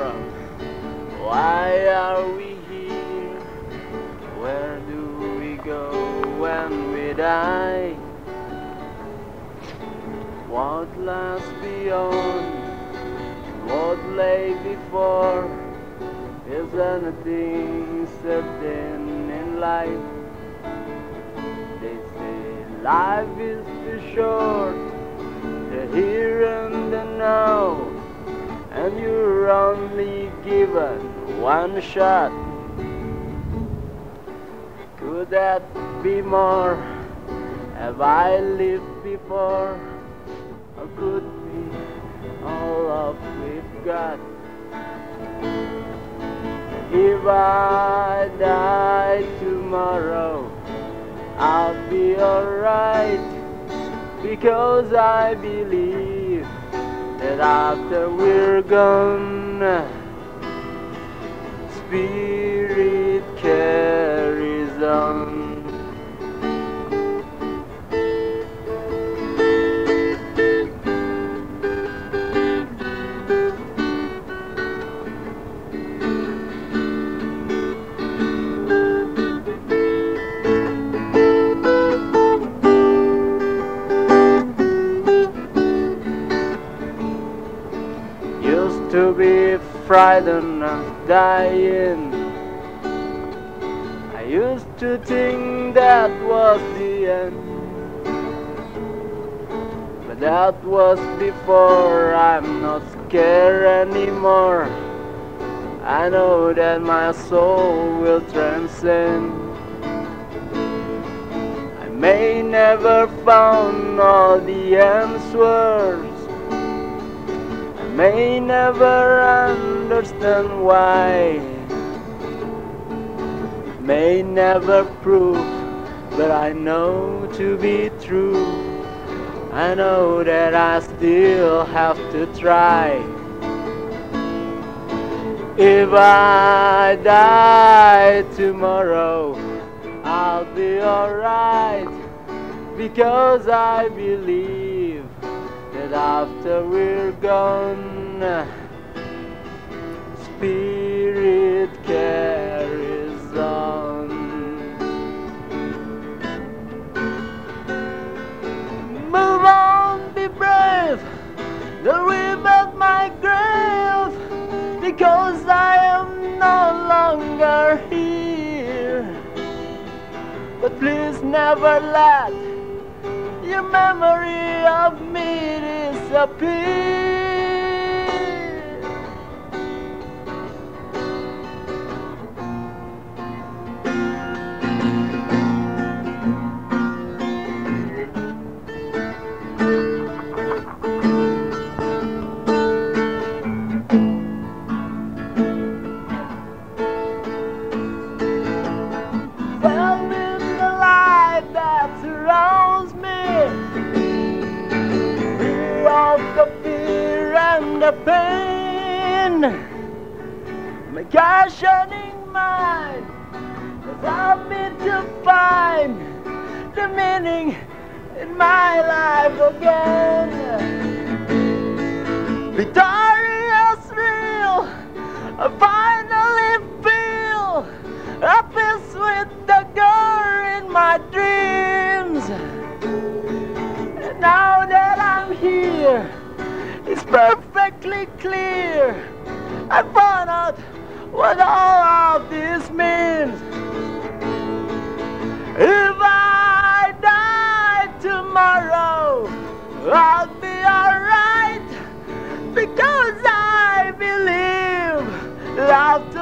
from? Why are we here? Where do we go when we die? What lies beyond? What lay before? Is anything certain in life? They say life is too short, the here and the now, and you're only given one shot. Could that be more? Have I lived before? Or could be all of we've got? If I die tomorrow, I'll be alright because I believe that after we're gone, spirit frightened of dying. I used to think that was the end. But that was before, I'm not scared anymore. I know that my soul will transcend. I may never found all the answers. I may never understand why. May never prove, but I know to be true. I know that I still have to try. If I die tomorrow, I'll be alright because I believe that after we're gone, spirit carries on. Move on, be brave, don't remember my grave because I am no longer here. But please never let your memory of me disappear. Pain. My questioning mind has helped me to find the meaning in my life again. Victoria's real, I finally feel a peace with the girl in my dreams. And now that I'm here, it's perfectly clear. I found out what all of this means. If I die tomorrow, I'll be alright because I believe after